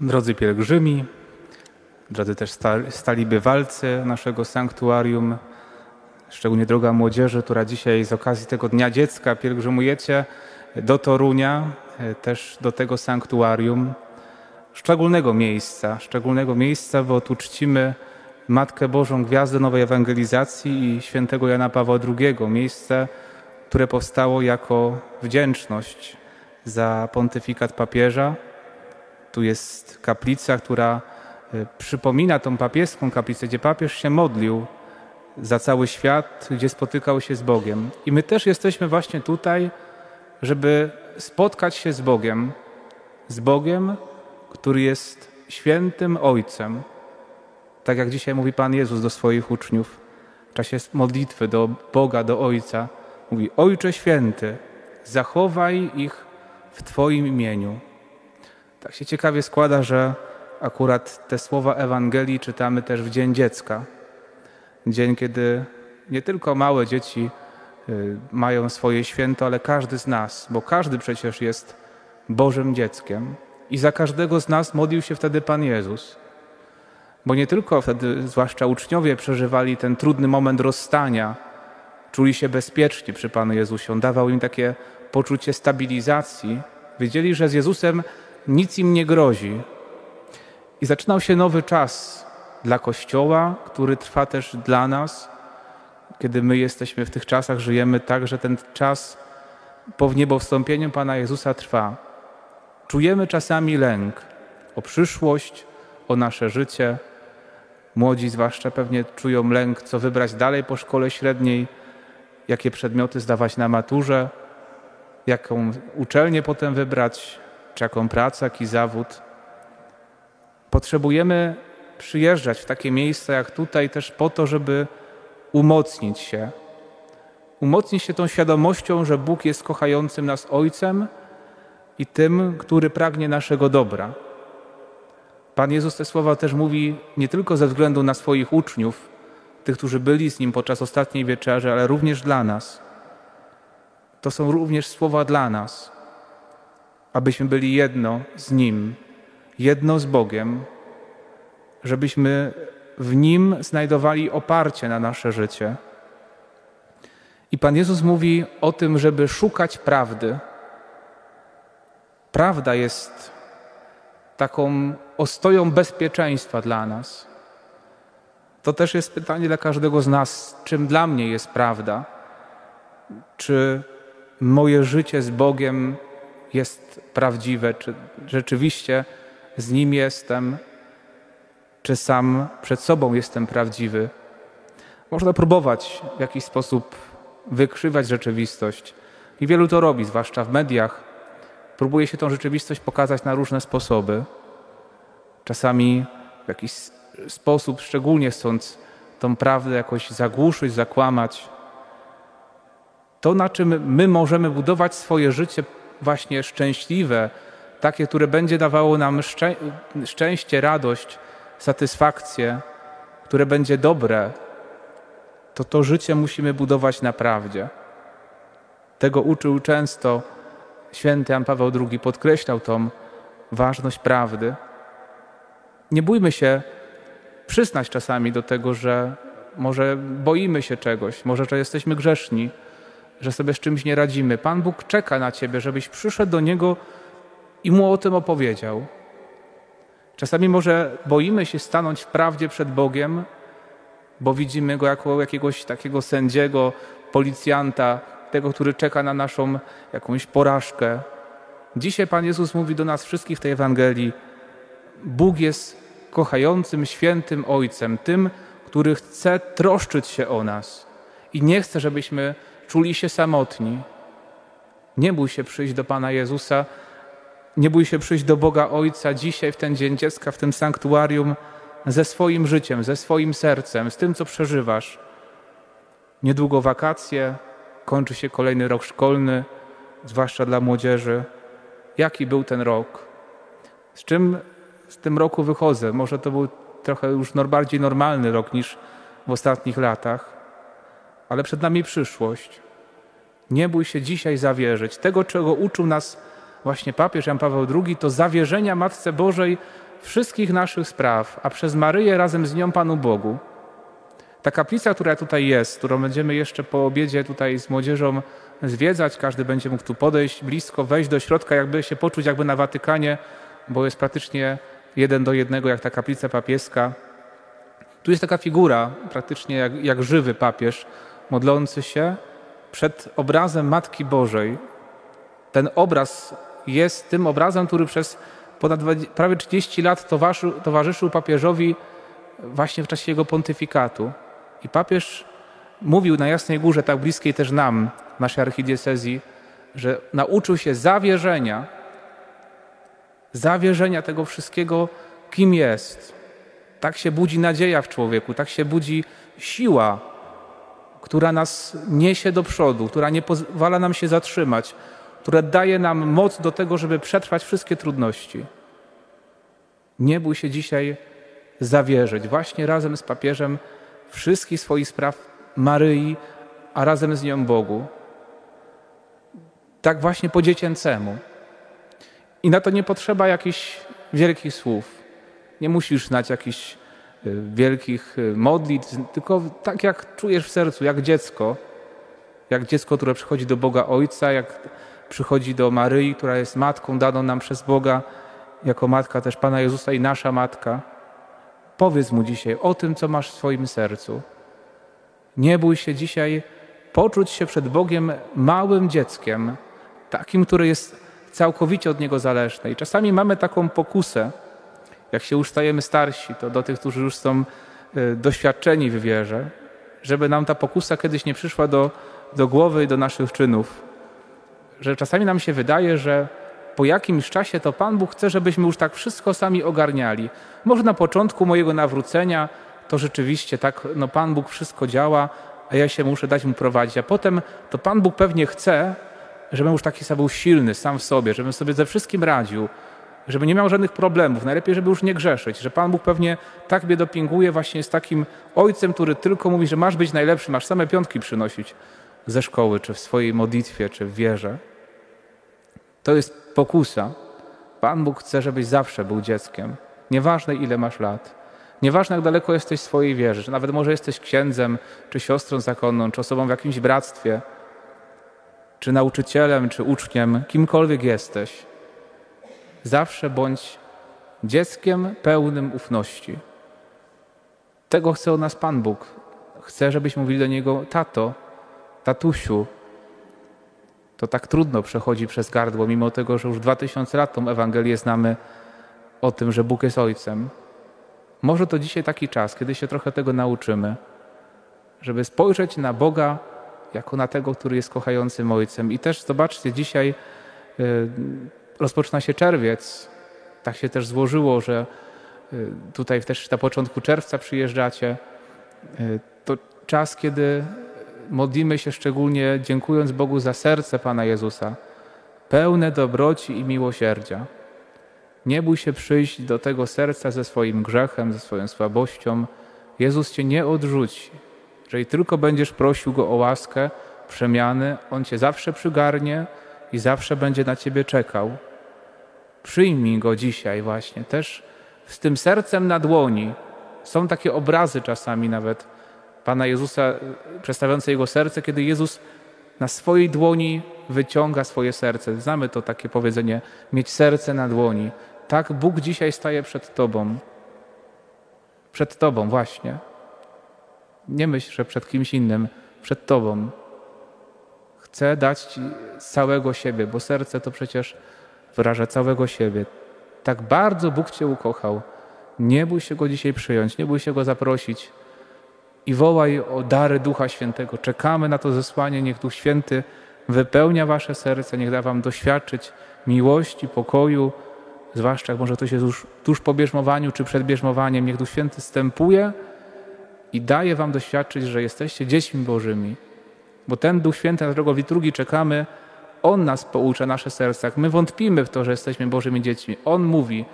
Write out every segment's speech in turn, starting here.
Drodzy pielgrzymi, drodzy też stali bywalcy naszego sanktuarium, szczególnie droga młodzieży, która dzisiaj z okazji tego Dnia Dziecka pielgrzymujecie do Torunia, też do tego sanktuarium, szczególnego miejsca, szczególnego miejsca, bo tu czcimy Matkę Bożą, Gwiazdę Nowej Ewangelizacji i świętego Jana Pawła II, miejsce, które powstało jako wdzięczność za pontyfikat papieża. Tu jest kaplica, która e, przypomina tą papieską kaplicę, gdzie papież się modlił za cały świat, gdzie spotykał się z Bogiem. I my też jesteśmy właśnie tutaj, żeby spotkać się z Bogiem, z Bogiem, który jest świętym Ojcem. Tak jak dzisiaj mówi Pan Jezus do swoich uczniów w czasie modlitwy do Boga, do Ojca. Mówi: Ojcze święty, zachowaj ich w Twoim imieniu. Tak się ciekawie składa, że akurat te słowa Ewangelii czytamy też w Dzień Dziecka. Dzień, kiedy nie tylko małe dzieci y, mają swoje święto, ale każdy z nas, bo każdy przecież jest Bożym dzieckiem. I za każdego z nas modlił się wtedy Pan Jezus. Bo nie tylko wtedy, zwłaszcza uczniowie, przeżywali ten trudny moment rozstania, czuli się bezpiecznie przy Panu Jezusie. On dawał im takie poczucie stabilizacji. Wiedzieli, że z Jezusem nic im nie grozi. I zaczynał się nowy czas dla Kościoła, który trwa też dla nas, kiedy my jesteśmy w tych czasach, żyjemy tak, że ten czas po wniebowstąpieniu Pana Jezusa trwa. Czujemy czasami lęk o przyszłość, o nasze życie. Młodzi zwłaszcza pewnie czują lęk, co wybrać dalej po szkole średniej, jakie przedmioty zdawać na maturze, jaką uczelnię potem wybrać, jaką pracę, jaki zawód. Potrzebujemy przyjeżdżać w takie miejsca jak tutaj też po to, żeby umocnić się. Umocnić się tą świadomością, że Bóg jest kochającym nas Ojcem i tym, który pragnie naszego dobra. Pan Jezus te słowa też mówi nie tylko ze względu na swoich uczniów, tych, którzy byli z Nim podczas ostatniej wieczerzy, ale również dla nas. To są również słowa dla nas, abyśmy byli jedno z Nim, jedno z Bogiem, żebyśmy w Nim znajdowali oparcie na nasze życie. I Pan Jezus mówi o tym, żeby szukać prawdy. Prawda jest taką ostoją bezpieczeństwa dla nas. To też jest pytanie dla każdego z nas, czym dla mnie jest prawda? Czy moje życie z Bogiem jest prawdziwe, czy rzeczywiście z Nim jestem, czy sam przed sobą jestem prawdziwy? Można próbować w jakiś sposób wykrzywać rzeczywistość. I wielu to robi, zwłaszcza w mediach. Próbuje się tą rzeczywistość pokazać na różne sposoby. Czasami w jakiś sposób, szczególnie chcąc tą prawdę jakoś zagłuszyć, zakłamać. To, na czym my możemy budować swoje życie właśnie szczęśliwe, takie, które będzie dawało nam szczę szczęście, radość, satysfakcję, które będzie dobre, to to życie musimy budować na prawdzie. Tego uczył często święty Jan Paweł II, podkreślał tą ważność prawdy. Nie bójmy się przyznać czasami do tego, że może boimy się czegoś, może że jesteśmy grzeszni, że sobie z czymś nie radzimy. Pan Bóg czeka na ciebie, żebyś przyszedł do Niego i Mu o tym opowiedział. Czasami może boimy się stanąć w prawdzie przed Bogiem, bo widzimy Go jako jakiegoś takiego sędziego, policjanta, tego, który czeka na naszą jakąś porażkę. Dzisiaj Pan Jezus mówi do nas wszystkich w tej Ewangelii: Bóg jest kochającym, świętym Ojcem, tym, który chce troszczyć się o nas i nie chce, żebyśmy czuli się samotni. Nie bój się przyjść do Pana Jezusa, nie bój się przyjść do Boga Ojca dzisiaj, w ten Dzień Dziecka, w tym sanktuarium, ze swoim życiem, ze swoim sercem, z tym, co przeżywasz. Niedługo wakacje, kończy się kolejny rok szkolny, zwłaszcza dla młodzieży. Jaki był ten rok? Z czym z tym roku wychodzę. Może to był trochę już bardziej normalny rok niż w ostatnich latach, ale przed nami przyszłość. Nie bój się dzisiaj zawierzyć. Tego, czego uczył nas właśnie papież Jan Paweł II, to zawierzenia Matce Bożej wszystkich naszych spraw, a przez Maryję razem z nią Panu Bogu. Ta kaplica, która tutaj jest, którą będziemy jeszcze po obiedzie tutaj z młodzieżą zwiedzać, każdy będzie mógł tu podejść blisko, wejść do środka, jakby się poczuć jakby na Watykanie, bo jest praktycznie jeden do jednego jak ta kaplica papieska. Tu jest taka figura, praktycznie jak, jak żywy papież, modlący się przed obrazem Matki Bożej. Ten obraz jest tym obrazem, który przez ponad prawie 30 lat towarzyszył, towarzyszył papieżowi właśnie w czasie jego pontyfikatu. I papież mówił na Jasnej Górze, tak bliskiej też nam, naszej archidiecezji, że nauczył się zawierzenia, zawierzenia tego wszystkiego, kim jest. Tak się budzi nadzieja w człowieku, tak się budzi siła, która nas niesie do przodu, która nie pozwala nam się zatrzymać, która daje nam moc do tego, żeby przetrwać wszystkie trudności. Nie bój się dzisiaj zawierzyć, właśnie razem z papieżem wszystkich swoich spraw Maryi, a razem z nią Bogu. Tak właśnie po dziecięcemu. I na to nie potrzeba jakichś wielkich słów. Nie musisz znać jakichś wielkich y, modlitw, tylko tak jak czujesz w sercu, jak dziecko, jak dziecko, które przychodzi do Boga Ojca, jak przychodzi do Maryi, która jest matką daną nam przez Boga, jako matka też Pana Jezusa i nasza matka. Powiedz mu dzisiaj o tym, co masz w swoim sercu. Nie bój się dzisiaj poczuć się przed Bogiem małym dzieckiem, takim, który jest całkowicie od Niego zależny. I czasami mamy taką pokusę, jak się już stajemy starsi, to do tych, którzy już są y, doświadczeni w wierze, żeby nam ta pokusa kiedyś nie przyszła do, do głowy i do naszych czynów. Że czasami nam się wydaje, że po jakimś czasie to Pan Bóg chce, żebyśmy już tak wszystko sami ogarniali. Może na początku mojego nawrócenia to rzeczywiście tak, no Pan Bóg wszystko działa, a ja się muszę dać Mu prowadzić. A potem to Pan Bóg pewnie chce, żebym już taki sam był silny sam w sobie, żebym sobie ze wszystkim radził, żeby nie miał żadnych problemów. Najlepiej, żeby już nie grzeszyć, że Pan Bóg pewnie tak mnie dopinguje właśnie z takim ojcem, który tylko mówi, że masz być najlepszy, masz same piątki przynosić ze szkoły, czy w swojej modlitwie, czy w wierze. To jest pokusa. Pan Bóg chce, żebyś zawsze był dzieckiem. Nieważne ile masz lat. Nieważne jak daleko jesteś swojej wierze, czy nawet może jesteś księdzem, czy siostrą zakonną, czy osobą w jakimś bractwie, czy nauczycielem, czy uczniem, kimkolwiek jesteś. Zawsze bądź dzieckiem pełnym ufności. Tego chce od nas Pan Bóg. Chce, żebyśmy mówili do Niego tato, tatusiu. To tak trudno przechodzi przez gardło, mimo tego, że już dwa tysiące lat tą Ewangelię znamy o tym, że Bóg jest Ojcem. Może to dzisiaj taki czas, kiedy się trochę tego nauczymy, żeby spojrzeć na Boga jako na tego, który jest kochającym Ojcem. I też zobaczcie, dzisiaj y, rozpoczyna się czerwiec. Tak się też złożyło, że y, tutaj też na początku czerwca przyjeżdżacie. Y, to czas, kiedy modlimy się szczególnie dziękując Bogu za serce Pana Jezusa, pełne dobroci i miłosierdzia. Nie bój się przyjść do tego serca ze swoim grzechem, ze swoją słabością. Jezus cię nie odrzuci. Jeżeli tylko będziesz prosił Go o łaskę, przemiany, On cię zawsze przygarnie i zawsze będzie na ciebie czekał. Przyjmij Go dzisiaj właśnie, też z tym sercem na dłoni. Są takie obrazy czasami nawet Pana Jezusa przedstawiające Jego serce, kiedy Jezus na swojej dłoni wyciąga swoje serce. Znamy to takie powiedzenie, mieć serce na dłoni. Tak Bóg dzisiaj staje przed Tobą. Przed Tobą właśnie. Nie myśl, że przed kimś innym, przed Tobą. Chcę dać Ci całego siebie, bo serce to przecież wyraża całego siebie. Tak bardzo Bóg Cię ukochał. Nie bój się Go dzisiaj przyjąć, nie bój się Go zaprosić i wołaj o dary Ducha Świętego. Czekamy na to zesłanie. Niech Duch Święty wypełnia Wasze serce, niech da Wam doświadczyć miłości, pokoju, zwłaszcza jak może to się już tuż po bierzmowaniu czy przed bierzmowaniem, niech Duch Święty stępuje i daje wam doświadczyć, że jesteście dziećmi Bożymi. Bo ten Duch Święty, na którego liturgii czekamy, On nas poucza, nasze serca. My wątpimy w to, że jesteśmy Bożymi dziećmi, On mówi,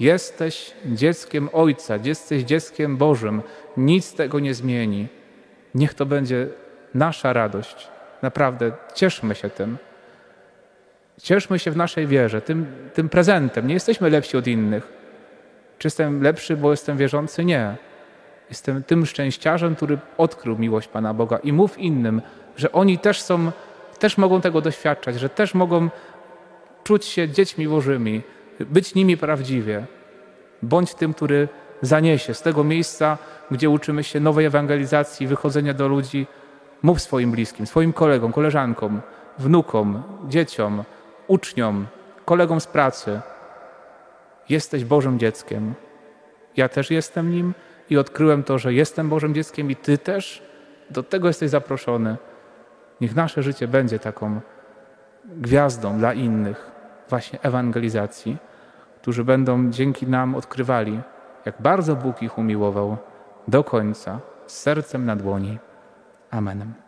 jesteś dzieckiem Ojca, jesteś dzieckiem Bożym, nic tego nie zmieni. Niech to będzie nasza radość. Naprawdę, cieszmy się tym. Cieszmy się w naszej wierze, tym, tym prezentem. Nie jesteśmy lepsi od innych. Czy jestem lepszy, bo jestem wierzący? Nie. Jestem tym szczęściarzem, który odkrył miłość Pana Boga i mów innym, że oni też są, też mogą tego doświadczać, że też mogą czuć się dziećmi Bożymi, być nimi prawdziwie. Bądź tym, który zaniesie z tego miejsca, gdzie uczymy się nowej ewangelizacji, wychodzenia do ludzi. Mów swoim bliskim, swoim kolegom, koleżankom, wnukom, dzieciom, uczniom, kolegom z pracy. Jesteś Bożym dzieckiem. Ja też jestem nim i odkryłem to, że jestem Bożym dzieckiem i Ty też. Do tego jesteś zaproszony. Niech nasze życie będzie taką gwiazdą dla innych, właśnie ewangelizacji, którzy będą dzięki nam odkrywali, jak bardzo Bóg ich umiłował do końca, z sercem na dłoni. Amen.